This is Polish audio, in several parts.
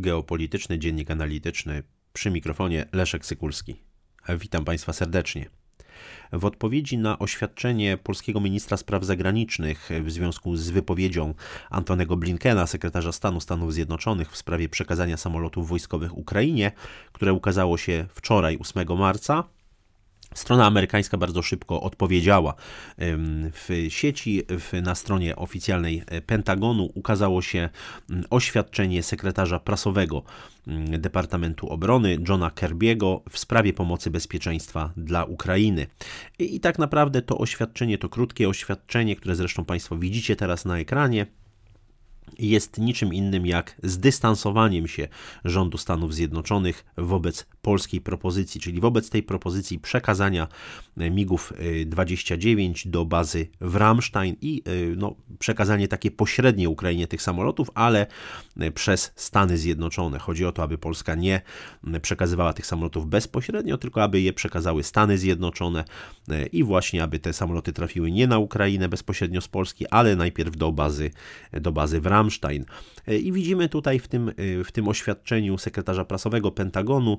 Geopolityczny Dziennik Analityczny przy mikrofonie Leszek Sykulski. Witam Państwa serdecznie. W odpowiedzi na oświadczenie polskiego ministra spraw zagranicznych w związku z wypowiedzią Antonego Blinkena, sekretarza stanu Stanów Zjednoczonych w sprawie przekazania samolotów wojskowych Ukrainie, które ukazało się wczoraj 8 marca, Strona amerykańska bardzo szybko odpowiedziała. W sieci, na stronie oficjalnej Pentagonu ukazało się oświadczenie sekretarza prasowego Departamentu Obrony Johna Kirby'ego w sprawie pomocy bezpieczeństwa dla Ukrainy. I tak naprawdę to oświadczenie, to krótkie oświadczenie, które zresztą Państwo widzicie teraz na ekranie, jest niczym innym jak zdystansowaniem się rządu Stanów Zjednoczonych wobec polskiej propozycji, czyli wobec tej propozycji przekazania e, MIGów 29 e, do bazy w Ramstein i e, no, przekazanie takie pośrednie Ukrainie tych samolotów, ale przez Stany Zjednoczone. Chodzi o to, aby Polska nie przekazywała tych samolotów bezpośrednio, tylko aby je przekazały Stany Zjednoczone i właśnie aby te samoloty trafiły nie na Ukrainę bezpośrednio z Polski, ale najpierw do bazy, do bazy w Ramstein. I widzimy tutaj w tym, w tym oświadczeniu sekretarza prasowego Pentagonu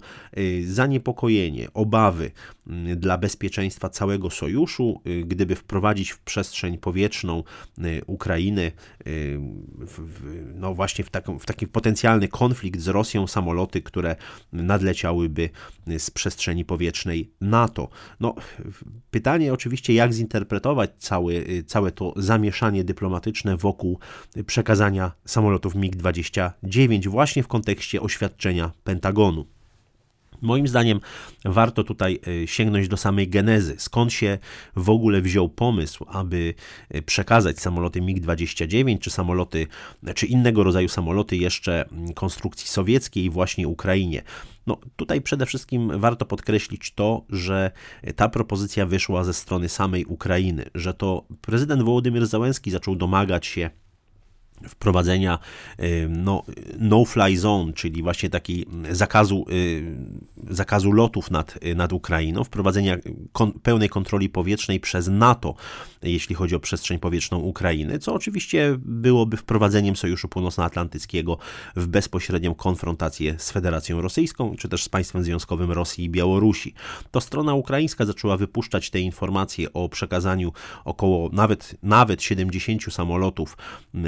zaniepokojenie, obawy mm, dla bezpieczeństwa całego sojuszu, gdyby wprowadzić w przestrzeń powietrzną Ukrainy, no właśnie w, taką, w taki potencjalny konflikt z Rosją, samoloty, które nadleciałyby z przestrzeni powietrznej NATO. No, pytanie oczywiście, jak zinterpretować cały, całe to zamieszanie dyplomatyczne wokół przekazania samolotów MiG-29 właśnie w kontekście oświadczenia Pentagonu. Moim zdaniem warto tutaj e, sięgnąć do samej genezy. Skąd się w ogóle wziął pomysł, aby e, przekazać samoloty MiG-29 czy samoloty, czy innego rodzaju samoloty jeszcze mm, konstrukcji sowieckiej właśnie Ukrainie? No tutaj przede wszystkim warto podkreślić to, że ta propozycja wyszła ze strony samej Ukrainy, że to prezydent Wołodymyr Załęski zaczął domagać się wprowadzenia no, no-fly zone, czyli właśnie taki zakazu, zakazu lotów nad, nad Ukrainą, wprowadzenia kon, pełnej kontroli powietrznej przez NATO, jeśli chodzi o przestrzeń powietrzną Ukrainy, co oczywiście byłoby wprowadzeniem Sojuszu Północnoatlantyckiego w bezpośrednią konfrontację z Federacją Rosyjską, czy też z państwem związkowym Rosji i Białorusi. To strona ukraińska zaczęła wypuszczać te informacje o przekazaniu około nawet, nawet 70 samolotów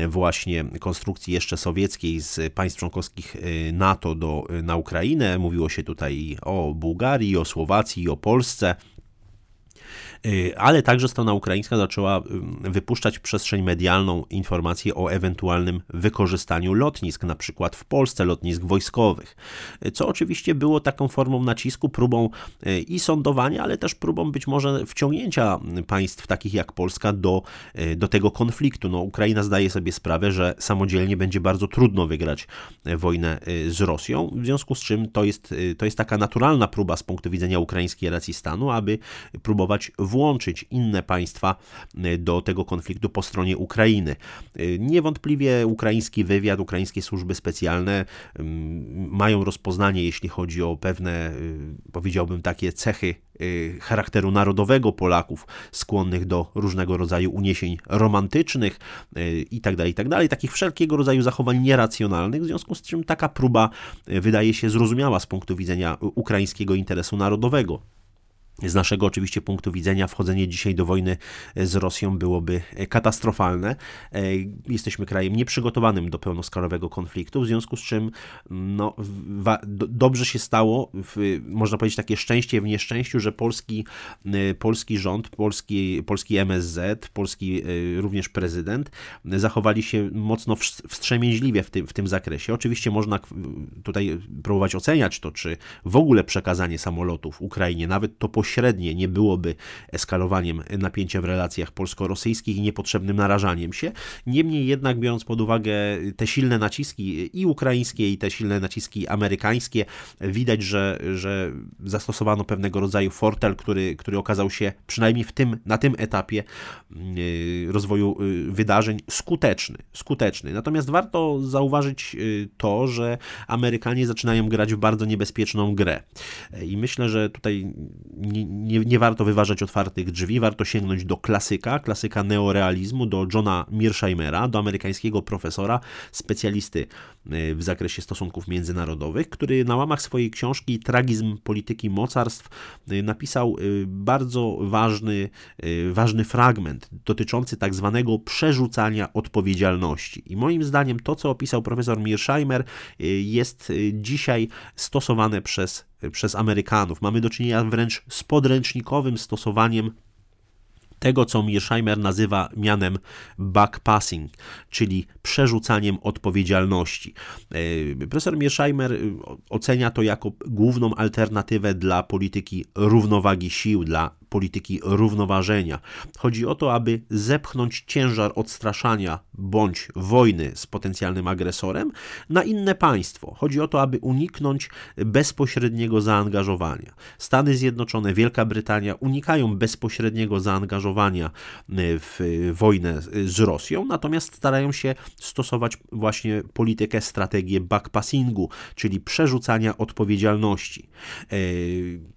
właśnie konstrukcji jeszcze sowieckiej z państw członkowskich y, NATO do, y, na Ukrainę. Mówiło się tutaj o Bułgarii, o Słowacji, o Polsce. Y, ale także strona ukraińska zaczęła y, wypuszczać w przestrzeń medialną informacje o ewentualnym wykorzystaniu lotnisk, na przykład w Polsce lotnisk wojskowych, y, co oczywiście było taką formą nacisku, próbą i sądowania, ale też próbą być może wciągnięcia państw takich jak Polska do, do tego konfliktu. No, Ukraina zdaje sobie sprawę, że samodzielnie będzie bardzo trudno wygrać wojnę z Rosją, w związku z czym to jest, to jest taka naturalna próba z punktu widzenia ukraińskiej racji stanu, aby próbować włączyć inne państwa e, do tego konfliktu po stronie Ukrainy. E, niewątpliwie ukraiński wywiad, ukraińskie służby specjalne mają rozpoznanie, jeśli chodzi o pewne, e, powiedziałbym, takie cechy charakteru narodowego Polaków, skłonnych do różnego rodzaju uniesień romantycznych itd., tak itd., tak takich wszelkiego rodzaju zachowań nieracjonalnych, w związku z czym taka próba wydaje się zrozumiała z punktu widzenia ukraińskiego interesu narodowego. Z naszego oczywiście punktu widzenia wchodzenie dzisiaj do wojny z Rosją byłoby katastrofalne. E, jesteśmy krajem nieprzygotowanym do pełnoskalowego konfliktu, w związku z czym no, dobrze się stało, w, można powiedzieć takie szczęście w nieszczęściu, że polski, e, polski rząd, polski, polski MSZ, polski e, również prezydent zachowali się mocno wstrzemięźliwie w tym, w tym zakresie. Oczywiście można tutaj próbować oceniać to, czy w ogóle przekazanie samolotów Ukrainie, nawet to po pośrednie nie byłoby eskalowaniem napięcia w relacjach polsko-rosyjskich i niepotrzebnym narażaniem się. Niemniej jednak, biorąc pod uwagę te silne naciski i ukraińskie, i te silne naciski amerykańskie, widać, że, że zastosowano pewnego rodzaju fortel, który, który okazał się przynajmniej w tym, na tym etapie yy, rozwoju yy, wydarzeń skuteczny. skuteczny. Natomiast warto zauważyć yy, to, że Amerykanie zaczynają grać w bardzo niebezpieczną grę. I myślę, że tutaj nie nie, warto wyważać otwartych drzwi, warto sięgnąć do klasyka, klasyka neorealizmu, do Johna Mearsheimera, do amerykańskiego profesora, specjalisty y, w zakresie stosunków międzynarodowych, który na łamach swojej książki Tragizm polityki mocarstw y, napisał bardzo ważny, ważny fragment dotyczący tak zwanego przerzucania odpowiedzialności. I moim zdaniem to, co opisał profesor Mearsheimer, jest dzisiaj stosowane przez, przez Amerykanów. Mamy do czynienia wręcz z podręcznikowym stosowaniem tego, co Mearsheimer nazywa mianem backpassing, czyli przerzucaniem odpowiedzialności. E, profesor Mearsheimer e, ocenia to jako główną alternatywę dla polityki równowagi sił, dla polityki równoważenia. Chodzi o to, aby zepchnąć ciężar odstraszania bądź wojny z potencjalnym agresorem na inne państwo. Chodzi o to, aby uniknąć bezpośredniego zaangażowania. Stany Zjednoczone, Wielka Brytania unikają bezpośredniego zaangażowania e, w wojnę z Rosją, natomiast starają się stosować właśnie politykę, strategię backpassingu, czyli przerzucania odpowiedzialności. E,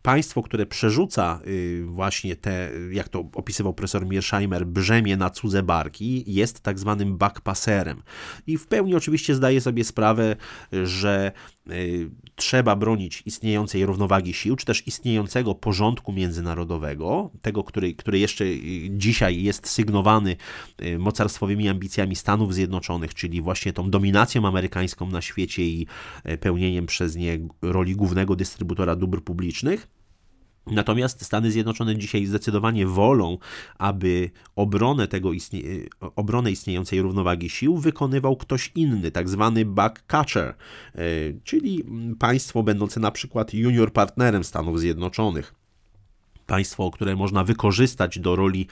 państwo, które przerzuca e, właśnie te, jak to opisywał profesor Mearsheimer, brzemię na cudze barki, jest tak zwanym backpasserem. I w pełni oczywiście zdaje sobie sprawę, że y, trzeba bronić istniejącej równowagi sił, czy też istniejącego porządku międzynarodowego, tego, który, który jeszcze y, dzisiaj jest sygnowany y, mocarstwowymi ambicjami Stanów Zjednoczonych, czyli właśnie tą dominacją amerykańską na świecie i pełnieniem przez nie roli głównego dystrybutora dóbr publicznych Natomiast Stany Zjednoczone dzisiaj zdecydowanie wolą, aby obronę, tego istnie, obronę istniejącej równowagi sił wykonywał ktoś inny, tak zwany backcatcher, e, czyli państwo będące na przykład junior partnerem Stanów Zjednoczonych państwo, które można wykorzystać do roli,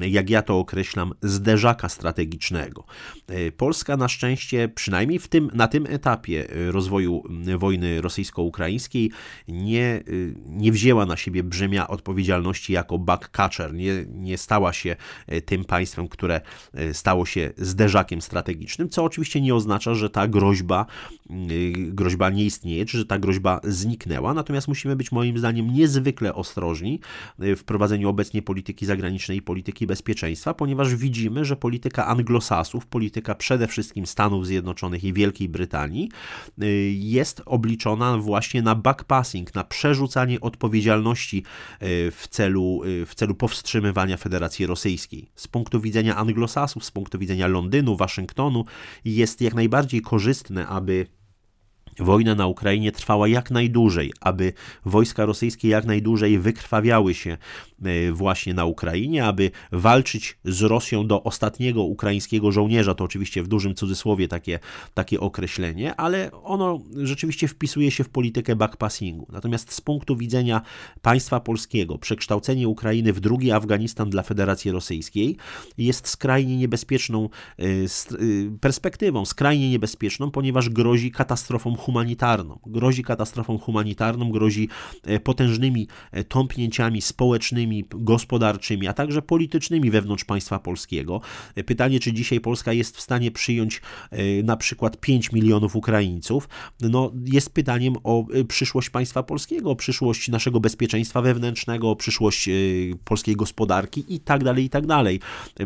jak ja to określam, zderzaka strategicznego. E, Polska na szczęście, przynajmniej w tym, na tym etapie e, rozwoju wojny rosyjsko-ukraińskiej, nie, e, nie wzięła na siebie brzemia odpowiedzialności jako backcatcher, nie, nie stała się tym państwem, które stało się zderzakiem strategicznym, co oczywiście nie oznacza, że ta groźba, groźba nie istnieje, czy że ta groźba zniknęła, natomiast musimy być moim zdaniem niezwykle ostrożni, w prowadzeniu obecnie polityki zagranicznej i polityki bezpieczeństwa, ponieważ widzimy, że polityka anglosasów, polityka przede wszystkim Stanów Zjednoczonych i Wielkiej Brytanii y, jest obliczona właśnie na backpassing, na przerzucanie odpowiedzialności y, w celu, y, w celu powstrzymywania Federacji Rosyjskiej. Z punktu widzenia anglosasów, z punktu widzenia Londynu, Waszyngtonu jest jak najbardziej korzystne, aby Wojna na Ukrainie trwała jak najdłużej, aby wojska rosyjskie jak najdłużej wykrwawiały się e, właśnie na Ukrainie, aby walczyć z Rosją do ostatniego ukraińskiego żołnierza. To oczywiście w dużym cudzysłowie takie, takie określenie, ale ono rzeczywiście wpisuje się w politykę backpassingu. Natomiast z punktu widzenia państwa polskiego, przekształcenie Ukrainy w drugi Afganistan dla Federacji Rosyjskiej jest skrajnie niebezpieczną e, e, perspektywą, skrajnie niebezpieczną, ponieważ grozi katastrofą humanitarną. Grozi katastrofą humanitarną, grozi e, potężnymi e, tąpnięciami społecznymi, gospodarczymi, a także politycznymi wewnątrz państwa polskiego. E, pytanie, czy dzisiaj Polska jest w stanie przyjąć na przykład 5 milionów Ukraińców, no jest pytaniem o przyszłość państwa polskiego, o przyszłość naszego bezpieczeństwa wewnętrznego, o przyszłość polskiej gospodarki i tak dalej, i tak dalej.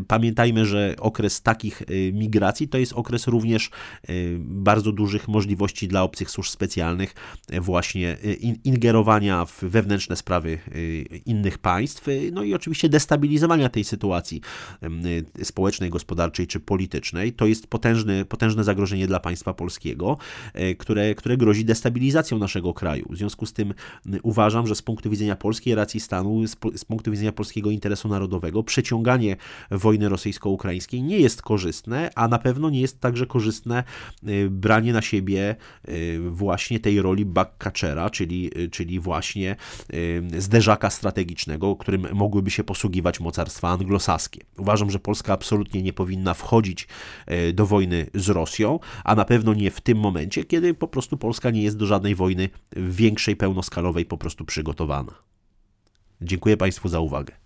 Pamiętajmy, że okres takich migracji to jest okres również bardzo dużych możliwości dla obcych służb specjalnych e, właśnie e, ingerowania w wewnętrzne sprawy e, innych państw, no i oczywiście destabilizowania tej sytuacji społecznej, gospodarczej czy politycznej. To jest potężne, potężne zagrożenie dla państwa polskiego, które, które grozi destabilizacją naszego kraju. W związku z tym uważam, że z punktu widzenia polskiej racji stanu, z punktu widzenia polskiego interesu narodowego, przeciąganie wojny rosyjsko-ukraińskiej nie jest korzystne, a na pewno nie jest także korzystne branie na siebie właśnie tej roli backcatchera, czyli, czyli właśnie zderzaka strategicznego, którym mogłyby się posługiwać mocarstwa anglosaskie. Uważam, że Polska absolutnie nie powinna wchodzić do wojny z Rosją, a na pewno nie w tym momencie, kiedy po prostu Polska nie jest do żadnej wojny większej, pełnoskalowej po prostu przygotowana. Dziękuję Państwu za uwagę.